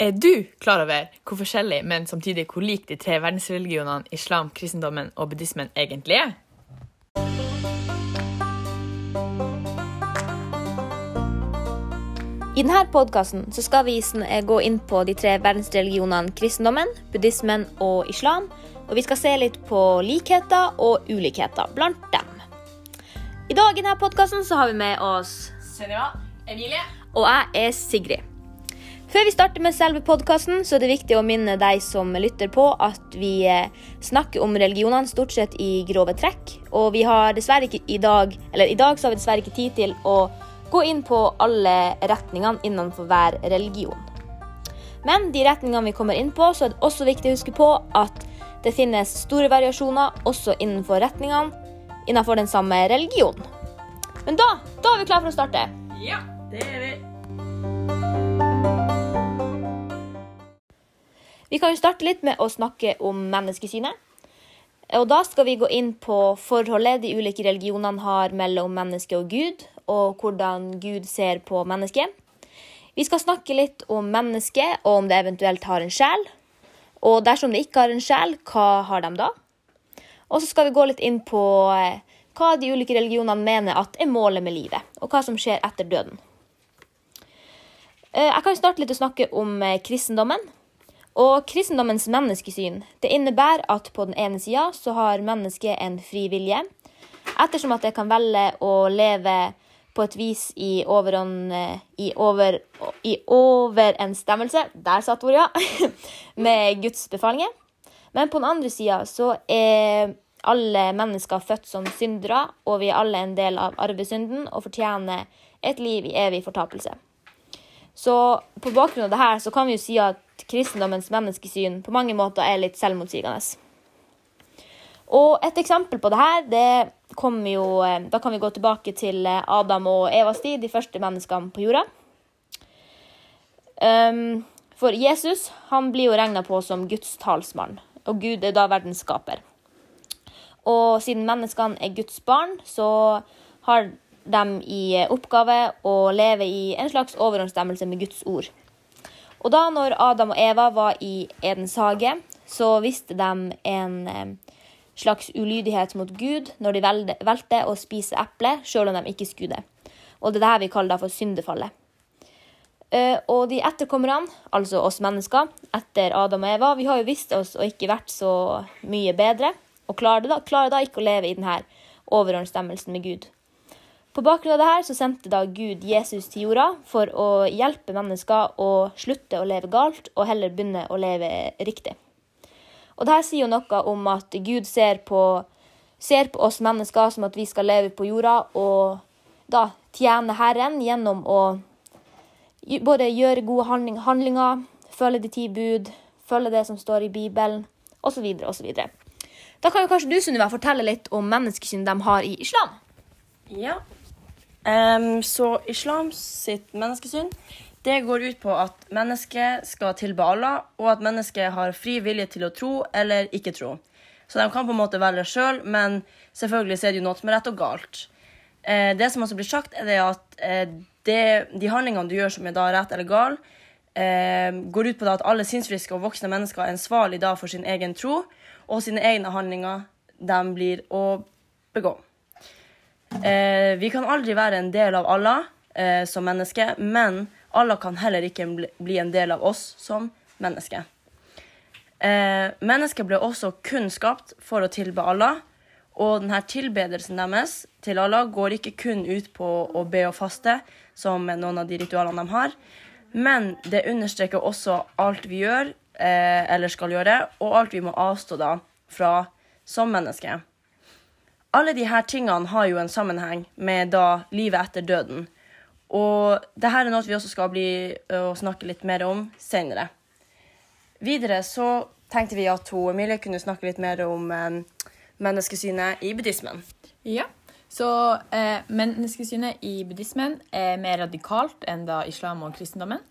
Er du klar over hvor forskjellig, men samtidig hvor lik de tre verdensreligionene islam, kristendommen og buddhismen egentlig er? I denne podkasten skal vi gå inn på de tre verdensreligionene kristendommen, buddhismen og islam. Og vi skal se litt på likheter og ulikheter blant dem. I dag i denne podkasten har vi med oss Senja, Emilie. Og jeg er Sigrid. Før vi starter med selve podkasten, er det viktig å minne deg som lytter på at vi eh, snakker om religionene stort sett i grove trekk. Og vi har dessverre ikke i dag Eller i dag så har vi dessverre ikke tid til å gå inn på alle retningene innenfor hver religion. Men de retningene vi kommer inn på, så er det også viktig å huske på at det finnes store variasjoner også innenfor retningene innenfor den samme religionen. Men da, da er vi klare for å starte. Ja, det er vi. Vi kan jo starte litt med å snakke om menneskesynet. Og da skal vi gå inn på forholdet de ulike religionene har mellom menneske og Gud, og hvordan Gud ser på mennesket. Vi skal snakke litt om mennesket, og om det eventuelt har en sjel. Og dersom det ikke har en sjel, hva har de da? Og så skal vi gå litt inn på eh, hva de ulike religionene mener at er målet med livet, og hva som skjer etter døden. Eh, jeg kan starte litt å snakke om eh, kristendommen. Og kristendommens menneskesyn det innebærer at på den ene sida så har mennesket en fri vilje, ettersom at det kan velge å leve på et vis i, overånd, i, over, i overensstemmelse Der satt ordet, ja! med Guds befalinger. Men på den andre sida så er alle mennesker født som syndere, og vi er alle en del av arvesynden og fortjener et liv i evig fortapelse. Så på bakgrunn av dette så kan vi jo si at kristendommens menneskesyn på mange måter er litt selvmotsigende. Og et eksempel på det her, det kommer jo eh, Da kan vi gå tilbake til eh, Adam og Evas tid, de første menneskene på jorda. Um, for Jesus han blir jo regna på som Guds talsmann, og Gud er da verdens skaper. Og siden menneskene er Guds barn, så har de i oppgave å leve i en slags overensstemmelse med Guds ord. Og da når Adam og Eva var i Edens hage, så visste de en eh, slags ulydighet mot Gud når de valgte å spise eple, selv om de ikke skulle det. Og det er det vi kaller for syndefallet. Eh, og de etterkommerne, altså oss mennesker, etter Adam og Eva, vi har jo visst oss og ikke vært så mye bedre, og klarer da, klarer da ikke å leve i denne overensstemmelsen med Gud. På bakgrunn av dette så sendte da Gud Jesus til jorda for å hjelpe mennesker å slutte å leve galt og heller begynne å leve riktig. Og Dette sier jo noe om at Gud ser på, ser på oss mennesker som at vi skal leve på jorda og da tjene Herren gjennom å både gjøre gode handlinger, følge de ti bud, følge det som står i Bibelen, osv. osv. Da kan jo kanskje du Sunniva, fortelle litt om menneskesynet de har i islam? Ja, Um, så islam sitt menneskesyn det går ut på at mennesket skal tilbe Allah, og at mennesket har fri vilje til å tro eller ikke tro. Så de kan på en måte velge sjøl, men selvfølgelig så er det jo noe som er rett og galt. Eh, det som også blir sagt, er det at eh, det, de handlingene du gjør som er da rett eller gal, eh, går ut på at alle sinnsfriske og voksne mennesker er ansvarlig for sin egen tro, og sine egne handlinger de blir å begå. Eh, vi kan aldri være en del av Allah eh, som menneske, men Allah kan heller ikke bli en del av oss som menneske. Eh, mennesket ble også kun skapt for å tilbe Allah, og denne tilbedelsen deres til Allah går ikke kun ut på å be og faste, som noen av de ritualene de har, men det understreker også alt vi gjør eh, eller skal gjøre, og alt vi må avstå da fra som menneske. Alle disse tingene har jo en sammenheng med da livet etter døden. Og det her er noe vi også skal bli og snakke litt mer om senere. Videre så tenkte vi at hun, Emilie kunne snakke litt mer om menneskesynet i buddhismen. Ja, så eh, menneskesynet i buddhismen er mer radikalt enn da islam og kristendommen.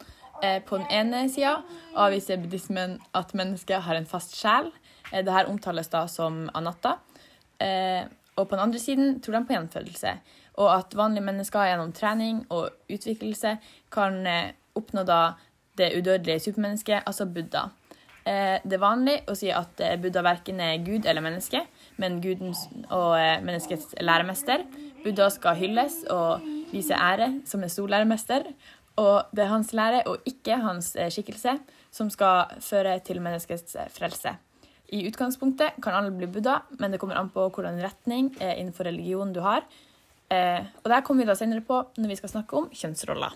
Eh, på den ene sida avviser buddhismen at mennesket har en fast sjel. Eh, Dette omtales da som anatta. Eh, og på den andre siden tror de på gjenfødelse, og at vanlige mennesker gjennom trening og utviklelse kan eh, oppnå da det udødelige supermennesket, altså Buddha. Eh, det er vanlig å si at eh, Buddha verken er Gud eller menneske, men Gudens og menneskets læremester. Buddha skal hylles og vise ære som en stor læremester. Og det er hans lære og ikke hans skikkelse som skal føre til menneskets frelse. I utgangspunktet kan alle bli Buddha, men det kommer an på hvordan retning eh, innenfor religionen du har. Eh, og det kommer vi da senere på når vi skal snakke om kjønnsroller.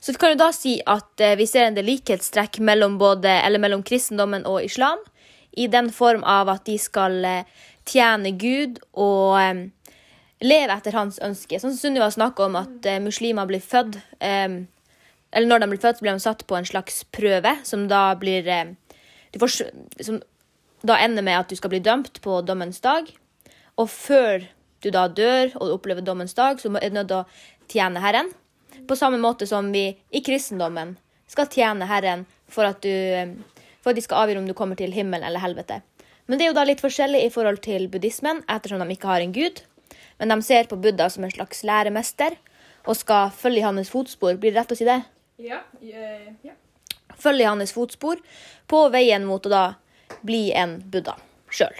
Så vi kan jo da si at eh, vi ser en del likhetstrekk mellom, både, eller mellom kristendommen og islam, i den form av at de skal eh, tjene Gud og eh, leve etter hans ønske. Sånn som Sunniva snakker om at eh, muslimer blir født Eller når de blir født, blir de satt på en slags prøve, som da blir eh, du får, Som da ender med at du skal bli dømt på dommens dag. Og før du da dør og opplever dommens dag, så er du nødt til å tjene Herren. På samme måte som vi i kristendommen skal tjene Herren for at, du, for at de skal avgjøre om du kommer til himmelen eller helvete. Men det er jo da litt forskjellig i forhold til buddhismen, ettersom de ikke har en gud. Men de ser på Buddha som en slags læremester og skal følge i hans fotspor. Blir det rett å si det? Ja, ja. Følge i hans fotspor på veien mot å da bli en Buddha sjøl.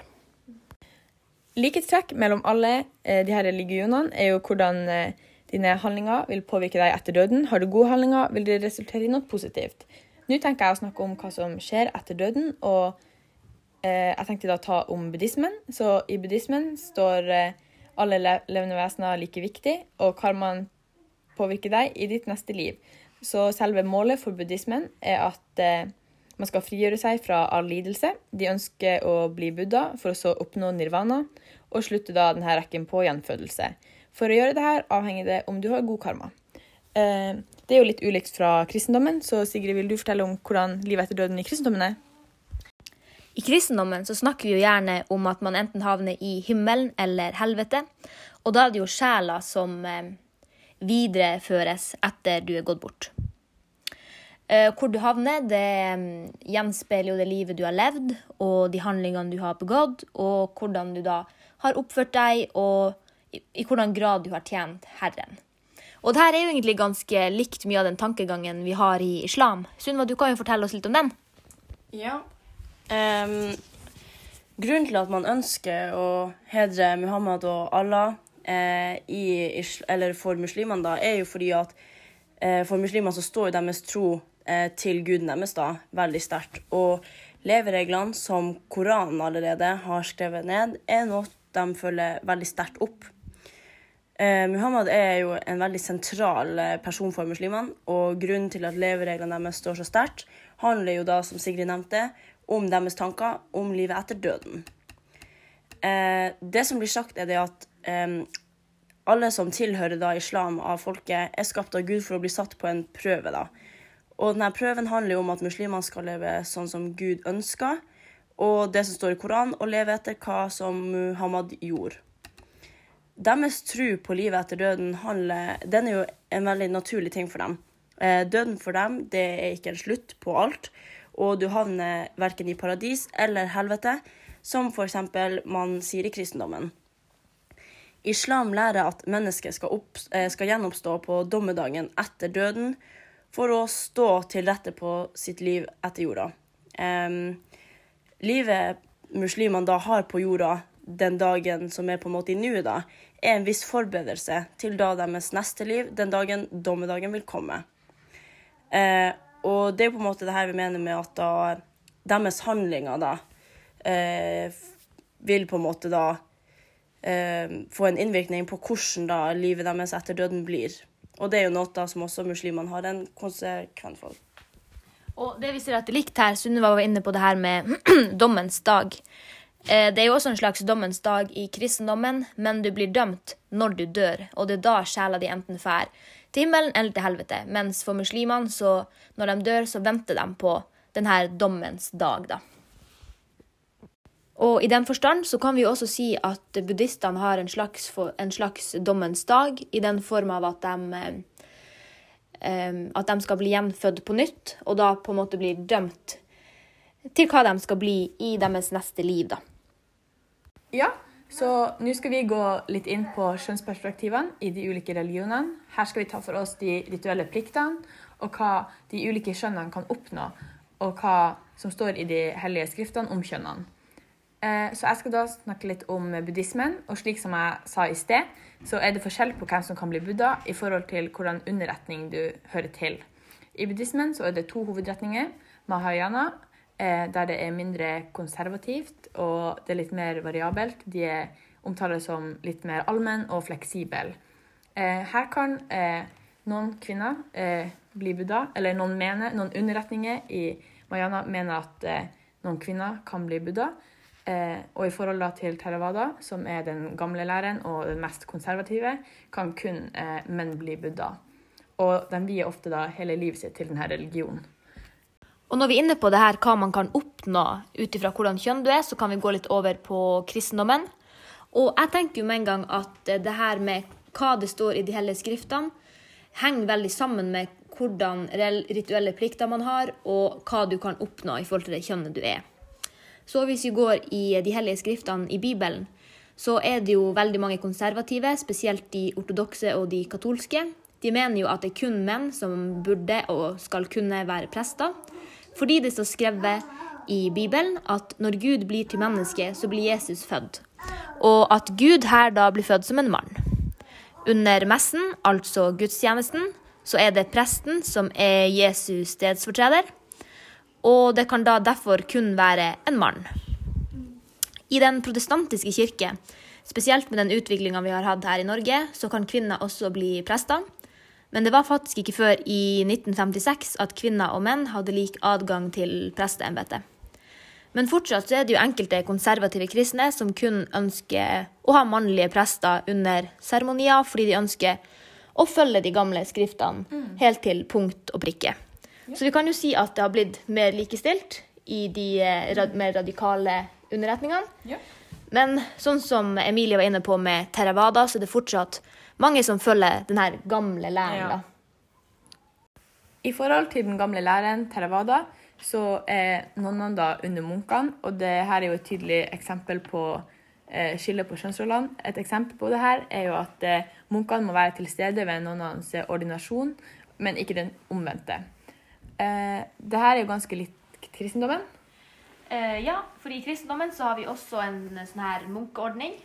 Likhetstrekk mellom alle eh, de her religionene er jo hvordan eh, dine handlinger vil påvirke deg etter døden. Har du gode handlinger, vil det resultere i noe positivt. Nå tenker jeg å snakke om hva som skjer etter døden, og eh, jeg tenkte da ta om buddhismen. Så i buddhismen står eh, alle levende vesener like viktig, og karmaen påvirker deg i ditt neste liv. Så selve målet for buddhismen er at eh, man skal frigjøre seg fra all lidelse. De ønsker å bli buddha for å så oppnå nirvana, og slutte da denne rekken på gjenfødelse. For å gjøre det her avhenger det om du har god karma. Eh, det er jo litt ulikt fra kristendommen, så Sigrid, vil du fortelle om hvordan livet etter døden i kristendommen er? I kristendommen så snakker vi jo gjerne om at man enten havner i himmelen eller helvete. Og da er det jo sjela som eh, videreføres etter du er gått bort. Eh, hvor du havner, det mm, gjenspeiler jo det livet du har levd, og de handlingene du har begått, og hvordan du da har oppført deg, og i, hvordan grad du har tjent Herren. Og det her er jo egentlig ganske likt mye av den tankegangen vi har i islam. Sunniva, du kan jo fortelle oss litt om den. Ja. Um, grunnen til at man ønsker å hedre Muhammad og Allah i, eller for muslimene, da, er jo fordi at eh, for muslimene så står jo deres tro eh, til guden deres da, veldig sterkt. Og levereglene som Koranen allerede har skrevet ned, er noe de følger veldig sterkt opp. Eh, Muhammad er jo en veldig sentral eh, person for muslimene, og grunnen til at levereglene deres står så sterkt, handler jo da, som Sigrid nevnte, om deres tanker om livet etter døden. Eh, det som blir sagt, er det at eh, alle som tilhører da islam av folket, er skapt av Gud for å bli satt på en prøve. da. Og denne prøven handler jo om at muslimene skal leve sånn som Gud ønsker, og det som står i Koranen, og leve etter hva som Muhammad gjorde deres tro på livet etter døden handler, den er jo en veldig naturlig ting for dem. Eh, døden for dem det er ikke en slutt på alt, og du havner verken i paradis eller helvete, som f.eks. man sier i kristendommen. Islam lærer at mennesket skal, opp, eh, skal gjenoppstå på dommedagen etter døden for å stå til rette på sitt liv etter jorda. Um, livet muslimene da har på jorda den dagen som er på en måte i nuet, da, er en viss forberedelse til da deres neste liv, den dagen dommedagen vil komme. Eh, og det er på en måte det her vi mener med at da deres handlinger da eh, vil på en måte da få en innvirkning på hvordan da livet deres etter døden blir. Og det er jo noe da som også muslimene har en konsekvens for. Og det vi ser at det likt her, Sunniva var inne på det her med dommens dag. Eh, Det er jo også en slags dommens dag i kristendommen, men du blir dømt når du dør, og det er da sjela di enten fær til himmelen eller til helvete. Mens for muslimene, så når de dør, så venter de på denne dommens dag, da. Og i den forstand så kan vi også si at buddhistene har en slags, en slags dommens dag, i den form av at de eh, at de skal bli gjenfødt på nytt, og da på en måte blir dømt til hva de skal bli i deres neste liv, da. Ja, så nå skal vi gå litt inn på kjønnsperspektivene i de ulike religionene. Her skal vi ta for oss de rituelle pliktene og hva de ulike kjønnene kan oppnå, og hva som står i de hellige skriftene om kjønnene. Eh, så jeg skal da snakke litt om buddhismen, og slik som jeg sa i sted, så er det forskjell på hvem som kan bli buddha i forhold til hvordan underretning du hører til. I buddhismen så er det to hovedretninger. Mahayana, eh, der det er mindre konservativt og det er litt mer variabelt. De er omtales som litt mer allmenn og fleksibel. Eh, her kan noen kvinner bli buddha, eller noen, mener, noen underretninger i Mahayana mener at noen kvinner kan bli buddha. Eh, og i forhold til Theravada, som er den gamle læren og den mest konservative, kan kun eh, menn bli buddha. Og de vier ofte da hele livet sitt til denne religionen. Og når vi er inne på det her, hva man kan oppnå ut ifra hvordan kjønn du er, så kan vi gå litt over på kristendommen. Og jeg tenker jo med en gang at det her med hva det står i de hellige skriftene, henger veldig sammen med hvordan rituelle plikter man har, og hva du kan oppnå i forhold til det kjønnet du er. Så hvis vi går i de hellige skriftene i Bibelen, så er det jo veldig mange konservative, spesielt de ortodokse og de katolske. De mener jo at det er kun menn som burde og skal kunne være prester, fordi det står skrevet i Bibelen at når Gud blir til menneske, så blir Jesus født. Og at Gud her da blir født som en mann. Under messen, altså gudstjenesten, så er det presten som er Jesus stedsfortreder og det kan da derfor kun være en mann. I den protestantiske kirke, spesielt med den utviklinga vi har hatt her i Norge, så kan kvinner også bli prester. Men det var faktisk ikke før i 1956 at kvinner og menn hadde lik adgang til presteembetet. Men fortsatt så er det jo enkelte konservative kristne som kun ønsker å ha mannlige prester under seremonier, fordi de ønsker å følge de gamle skriftene mm. helt til punkt og prikke. Så vi kan jo si at det har blitt mer likestilt i de eh, mer radikale underretningene. Ja. Men sånn som Emilie var inne på med Theravada, så er det fortsatt mange som følger den her gamle læren. Ja. I forhold til den gamle læren Theravada, så er nonnene da under munkene. Og det her er jo et tydelig eksempel på eh, skillet på kjønnsrollene. Et eksempel på det her er jo at eh, munkene må være til stede ved nonnenes ordinasjon, men ikke den omvendte. Eh, det her er jo ganske litt kristendommen. Eh, ja, for i kristendommen så har vi også en sånn her munkeordning.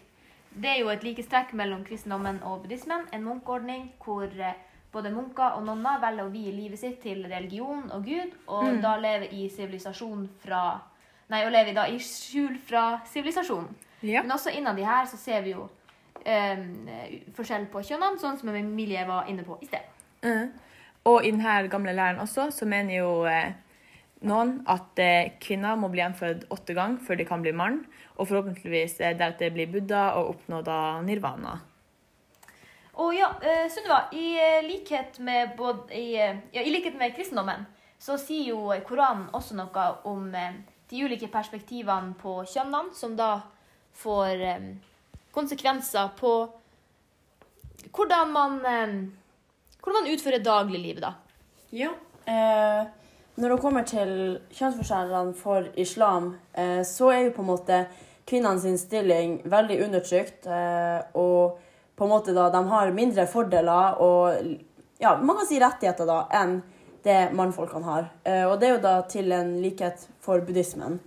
Det er jo et likestrekk mellom kristendommen og buddhismen. En munkeordning hvor eh, både munker og nonner velger å vie livet sitt til religion og Gud, og mm. da lever i sivilisasjon fra Nei, og lever da i skjul fra sivilisasjon. Ja. Men også innad de her så ser vi jo eh, forskjell på kjønnene, sånn som Emilie var inne på i sted. Mm. Og i denne gamle læren også så mener jo eh, noen at eh, kvinner må bli gjenfødt åtte ganger før de kan bli mann, og forhåpentligvis eh, deretter bli buddha og oppnå da nirvana. Og ja, Sunniva, i, likhet med både, i, ja, i, likhet med kristendommen så sier jo Koranen også noe om de ulike perspektivene på kjønnene, som da får konsekvenser på hvordan man hvordan man utfører dagliglivet, da. Ja. Eh, når det kommer til kjønnsforskjellene for islam, eh, så er jo på en måte kvinnenes stilling veldig undertrykt. Eh, og på en måte da, de har mindre fordeler og ja, man kan si rettigheter da, enn det mannfolkene har. Eh, og det er jo da til en likhet for buddhismen.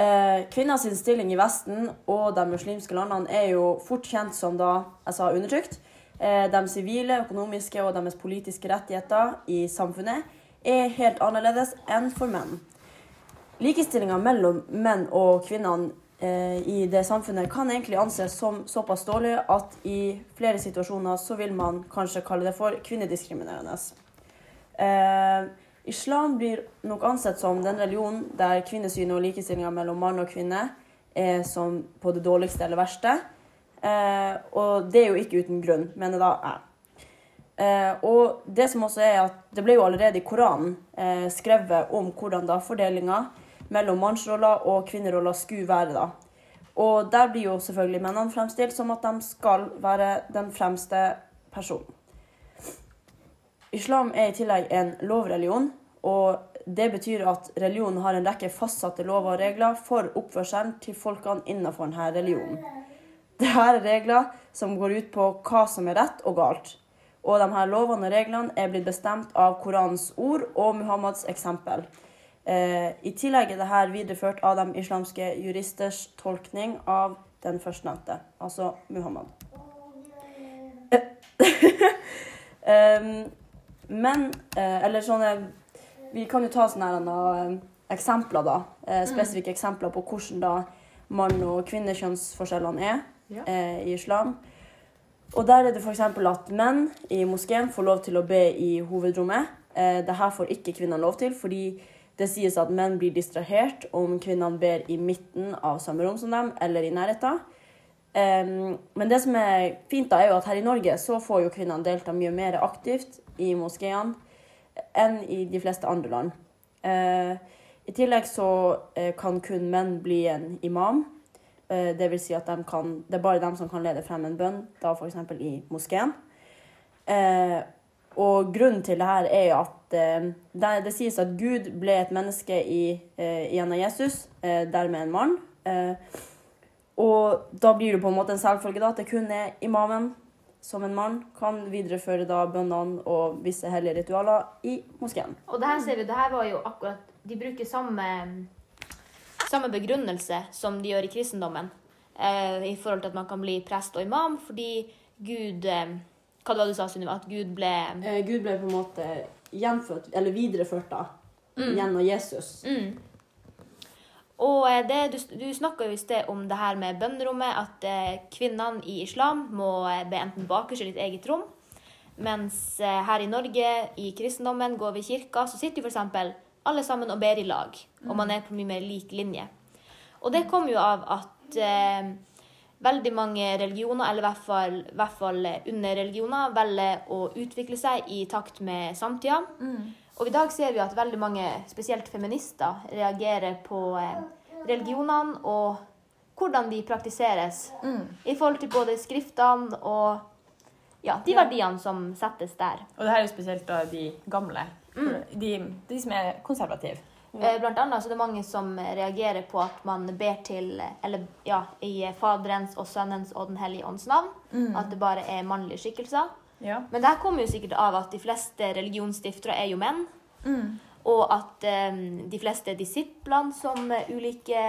Eh, kvinners stilling i Vesten og de muslimske landene er jo fort kjent som da, jeg sa, undertrykt. Eh, de sivile, økonomiske og deres politiske rettigheter i samfunnet er helt annerledes enn for menn. Likestillinga mellom menn og kvinnene eh, i det samfunnet kan egentlig anses som såpass dårlig at i flere situasjoner så vil man kanskje kalle det for kvinnediskriminerende. Eh, islam blir nok ansett som den religionen der kvinnesynet og likestillinga mellom mann og kvinne er som på det dårligste eller verste. Eh, og det er jo ikke uten grunn, mener da jeg. Eh, og det som også er at det ble jo allerede i Koranen eh, skrevet om hvordan da fordelinga mellom mannsroller og kvinneroller skulle være. da. Og der blir jo selvfølgelig mennene fremstilt som at de skal være den fremste personen. Islam er i tillegg en lovreligion, og det betyr at religionen har en rekke fastsatte lover og regler for oppførselen til folkene innenfor denne religionen. Det her er regler som går ut på hva som er rett og galt. Og de her lovene og reglene er blitt bestemt av Koranens ord og Muhammads eksempel. Eh, I tillegg er dette videreført av de islamske juristers tolkning av den førstnevnte, altså Muhammad. Em, men eh, Eller sånne Vi kan jo ta sånne her, eh, eksempler, da. Eh, spesifikke eksempler på hvordan da mann- og kvinnekjønnsforskjellene er Eh, i islam. Og der er det f.eks. at menn i moskeen får lov til å be i hovedrommet. Eh, Dette får ikke kvinnene lov til, fordi det sies at menn blir distrahert om kvinnene ber i midten av samme rom som dem, eller i nærheten. Um, men det som er fint, da, er jo at her i Norge så får jo kvinnene delta mye mer aktivt i moskeene enn i de fleste andre land. Uh, I tillegg så uh, kan kun menn bli en imam. Eh, det vil si at de kan, det er bare dem som kan lede frem en bønn, da f.eks. i moskeen. Eh, og grunnen til det her er at eh, det, det sies at Gud ble et menneske i, eh, gjennom Jesus, eh, dermed en mann. Og da blir det på en måte en selvfølge da, at det kun er imamen som en mann kan videreføre da bønnene og visse hellige ritualer i moskeen. Og det her ser vi, det her var jo akkurat De bruker samme, samme begrunnelse som de gjør i kristendommen. Eh, I forhold til at man kan bli prest og imam fordi Gud eh, Hva var det du sa, Sunniva? At Gud ble Eh, Gud ble på en måte gjenfødt, eller videreført da, gjennom Jesus. mm. Og eh, det, du, du snakka jo i sted om det her med bønnerommet, at eh, kvinnene i islam må eh, be enten bakerst eller i ditt eget rom. Mens her i Norge, i kristendommen, går vi i kirka, så sitter jo f.eks. alle sammen og ber i lag. Og man er på mye mer lik linje. Og det kommer jo av at eh, veldig mange religioner, eller i hvert fall, hvert fall underreligioner, velger å utvikle seg i takt med samtida. Og i dag ser vi at veldig mange, spesielt feminister, reagerer på eh, religionene og hvordan de praktiseres i forhold til både skriftene og ja, de verdiene som settes der. Og det her er jo spesielt da de gamle. De, de som er konservative. Eh, Blant annet så er det mange som reagerer på at man ber til eller ja, i Faderens og Sønnens og Den hellige ånds navn. At det bare er mannlige skikkelser. Ja. Men det her kommer jo sikkert av at de fleste religionsstiftere er jo menn. Og at um, de fleste disiplene som ulike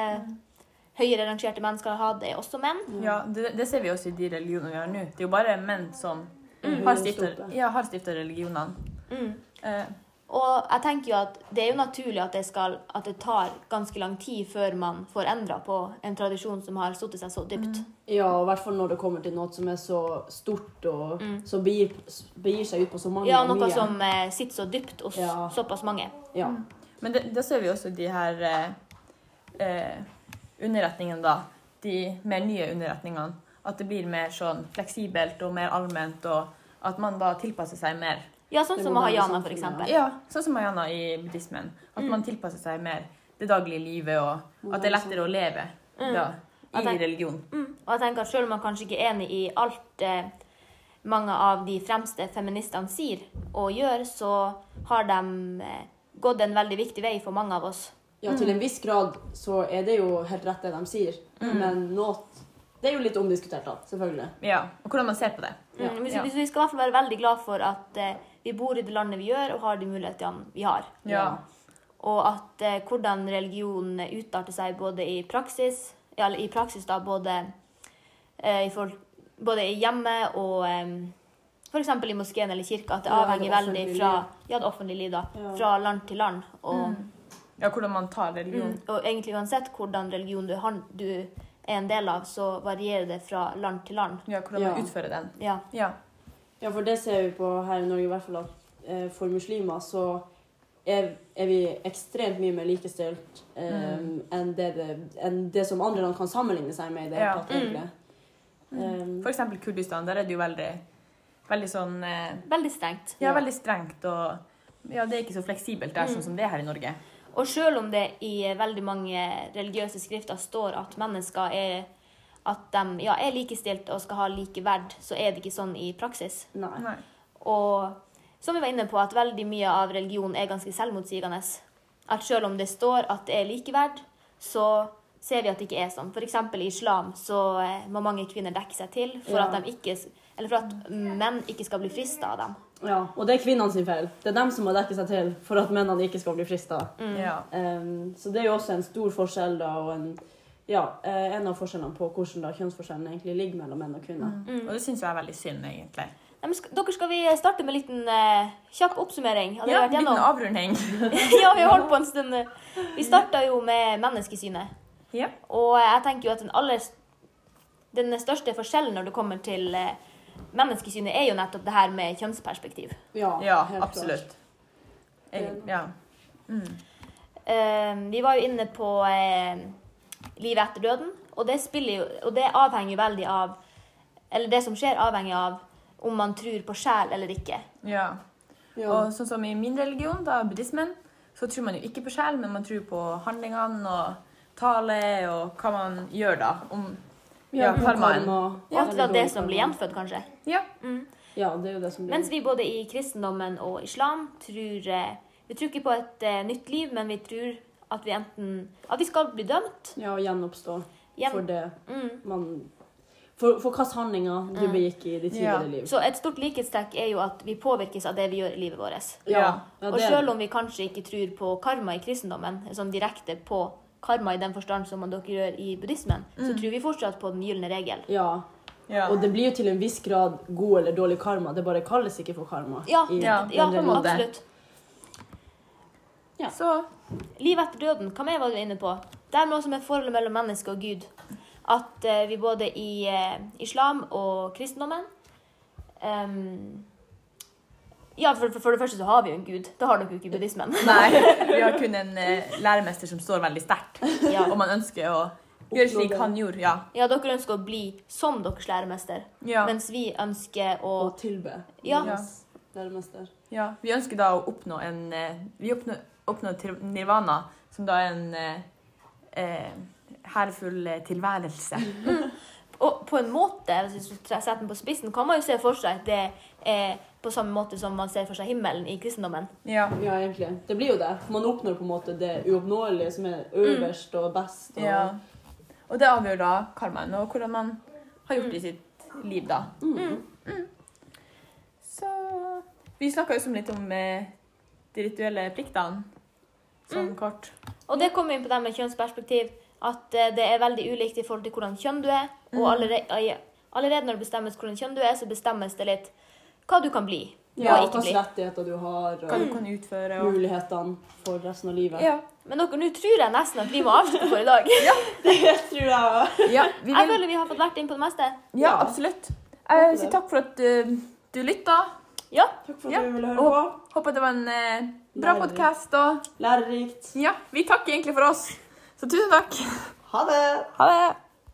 høyere rangerte mennesker har hatt, er også menn. Ja, det, det ser vi også i de religionene vi har nå. Det er jo bare menn som har stifta ja, religionene. Mm. Eh, Og jeg tenker jo at det er jo naturlig at det, skal, at det tar ganske lang tid før man får endra på en tradisjon som har satt seg så dypt. Ja, og i hvert fall når det kommer til noe som er så stort og som begir, begir seg ut på så mange Ja, noe mye. som eh, sitter så dypt hos Ja. såpass mange. Ja. men det, da ser vi også de her eh, eh, underretningene, da. De mer nye underretningene. At det blir mer sånn fleksibelt og mer allment, og at man da tilpasser seg mer. Ja, sånn som mahayana, for eksempel. Ja, sånn som Mahayana i buddhismen. At man tilpasser seg mer det daglige livet, og at det er lettere å leve da, i tenker, religion. Mm. Og jeg tenker at selv om man kanskje ikke er enig i alt eh, mange av de fremste feministene sier og gjør, så har de eh, gått en veldig viktig vei for mange av oss. ja, til en viss grad så er det jo helt rett det de sier, men nå Det er jo litt omdiskutert, da, selvfølgelig. Ja, og hvordan man ser på det. Ja. Mm, Ja. hvis vi skal i hvert fall være veldig glad for at uh, vi bor i det landet vi gjør, og har de mulighetene vi har. Ja. Og at uh, hvordan religion utarter seg både i praksis, ja, eller i praksis da, både, uh, i for, både i hjemmet og um, f.eks. i moskeen eller kirka, at det Ja, det avhenger veldig fra ja, det offentlige liv, da, Ja. fra land til land. Og, ja, hvordan man tar religion. mm, og egentlig uansett hvordan religion du, har, du er en del av, så varierer det fra land til land. Ja, hvordan Ja. man utfører den. Ja. Ja. Ja, for det ser vi på her i Norge i hvert fall at eh, for muslimer så er, er vi ekstremt mye mer likestilt eh, enn, det, det, enn det som andre land kan sammenligne seg med. i Det, Ja. tatt, egentlig. um, For eksempel Kurdistan, der er det jo veldig, veldig sånn eh, Veldig strengt. Ja, Ja. veldig strengt, og ja, det er ikke så fleksibelt der sånn som det er her i Norge. Og selv om det i veldig mange religiøse skrifter står at mennesker er, at de, ja, er likestilt og skal ha like verd, så er det ikke sånn i praksis. nei. Nei. Og som vi var inne på, at veldig mye av religion er ganske selvmotsigende. At selv om det står at det er likeverd, så ser vi at det ikke er sånn. F.eks. i islam så eh, må mange kvinner dekke seg til for, Ja. at de ikke, eller for at menn ikke skal bli frista av dem. Ja, og det er kvinnene sin feil. Det er dem som må dekke seg til for at mennene ikke skal bli frista. Ja. Um, så det er jo også en stor forskjell da, og en, ja, eh, en av forskjellene på hvordan da kjønnsforskjellen egentlig ligger mellom menn og kvinner. Og det syns jeg er veldig synd, egentlig. Ja, men skal, dere skal vi starte med en liten uh, kjapp oppsummering? Hadde Ja, vært liten avrunding. ja, vi har holdt på en stund. Vi starta jo med menneskesynet. Ja. Og jeg tenker jo at den aller den største forskjellen når det kommer til eh, menneskesynet, er jo nettopp det her med kjønnsperspektiv. Ja, ja, helt absolutt. Egen- Ja. Eh, vi var jo inne på uh, livet etter døden, og det, spiller jo, og det avhenger jo veldig av Eller det som skjer, avhenger av om man tror på sjel eller ikke. ja. Ja. Og sånn som i min religion, da, buddhismen, så tror man jo ikke på sjel, men man tror på handlingene og tale og hva man gjør da. Om, ja, karmaen. karma, Og at det er det som blir gjenfødt, kanskje. Ja. Ja, det er jo det som blir Mens vi både i kristendommen og islam tror eh, Vi tror ikke på et uh, nytt liv, men vi tror at vi enten At vi skal bli dømt. Ja, og gjenoppstå Gjen- for det Mm. man For, for hvilke handlinger du begikk i ditt Ja. tidligere liv. Så et stort likhetstrekk er jo at vi påvirkes av det vi gjør i livet vårt. Ja, ja, Og selv om vi kanskje ikke tror på karma i kristendommen, sånn direkte på karma i den forstand som dere gjør i buddhismen, så tror vi fortsatt på den gylne regel. ja. ja. Og det blir jo til en viss grad god eller dårlig karma. Det bare kalles ikke for karma. Ja, i Ja, ja absolutt. Så Livet etter døden, hva mer var du inne på? Det er noe som er forholdet mellom menneske og Gud. At uh, vi både i uh, islam og kristendommen ehm, Ja, for, for det første så har vi jo en gud. Det har jo ikke buddhismen. Nei, vi har kun en uh, læremester som står veldig sterkt. Ja. Og man ønsker å gjøre slik han gjorde. Ja. ja, dere ønsker å bli som deres læremester, Ja. mens vi ønsker å Og tilbe. Ja. Yes. Læremester. ja. Vi ønsker da å oppnå en eh, Vi oppnår, oppnår nirvana, som da er en eh, eh, herfull eh, tilværelse. Og på en måte, hvis du setter den på spissen, kan man jo se for seg at det er på samme måte som man ser for seg himmelen i kristendommen. Ja. Ja, egentlig. Det blir jo det. Man oppnår på en måte det uoppnåelige som er øverst og best. Og, ja. Og det avgjør da karmaen og hvordan man har gjort det i sitt liv, da. Mm. Så Vi snakka jo som litt om eh, de rituelle pliktene, sånn kort. Og det kommer inn på det med kjønnsperspektiv, at eh, det er veldig ulikt i forhold til hvordan kjønn du er. Og allerede, allerede når det bestemmes hvordan kjønn du er, så bestemmes det litt hva du kan bli Ja, og hvilke rettigheter du har, Hva og du kan utføre. Og... mulighetene for resten av livet. Ja. Men dere, nå tror jeg nesten at vi må avslutte for i dag. ja, Det tror jeg. ja, vi Jeg føler vi har fått vært inn på det meste. ja absolutt. Jeg sier takk for at uh, du lytta. Ja, Takk for at Ja. du ville høre på. Håper det var en eh, bra podkast. Og Lærerikt. ja, vi takker egentlig for oss. Så tusen takk. Ha det! Ha det.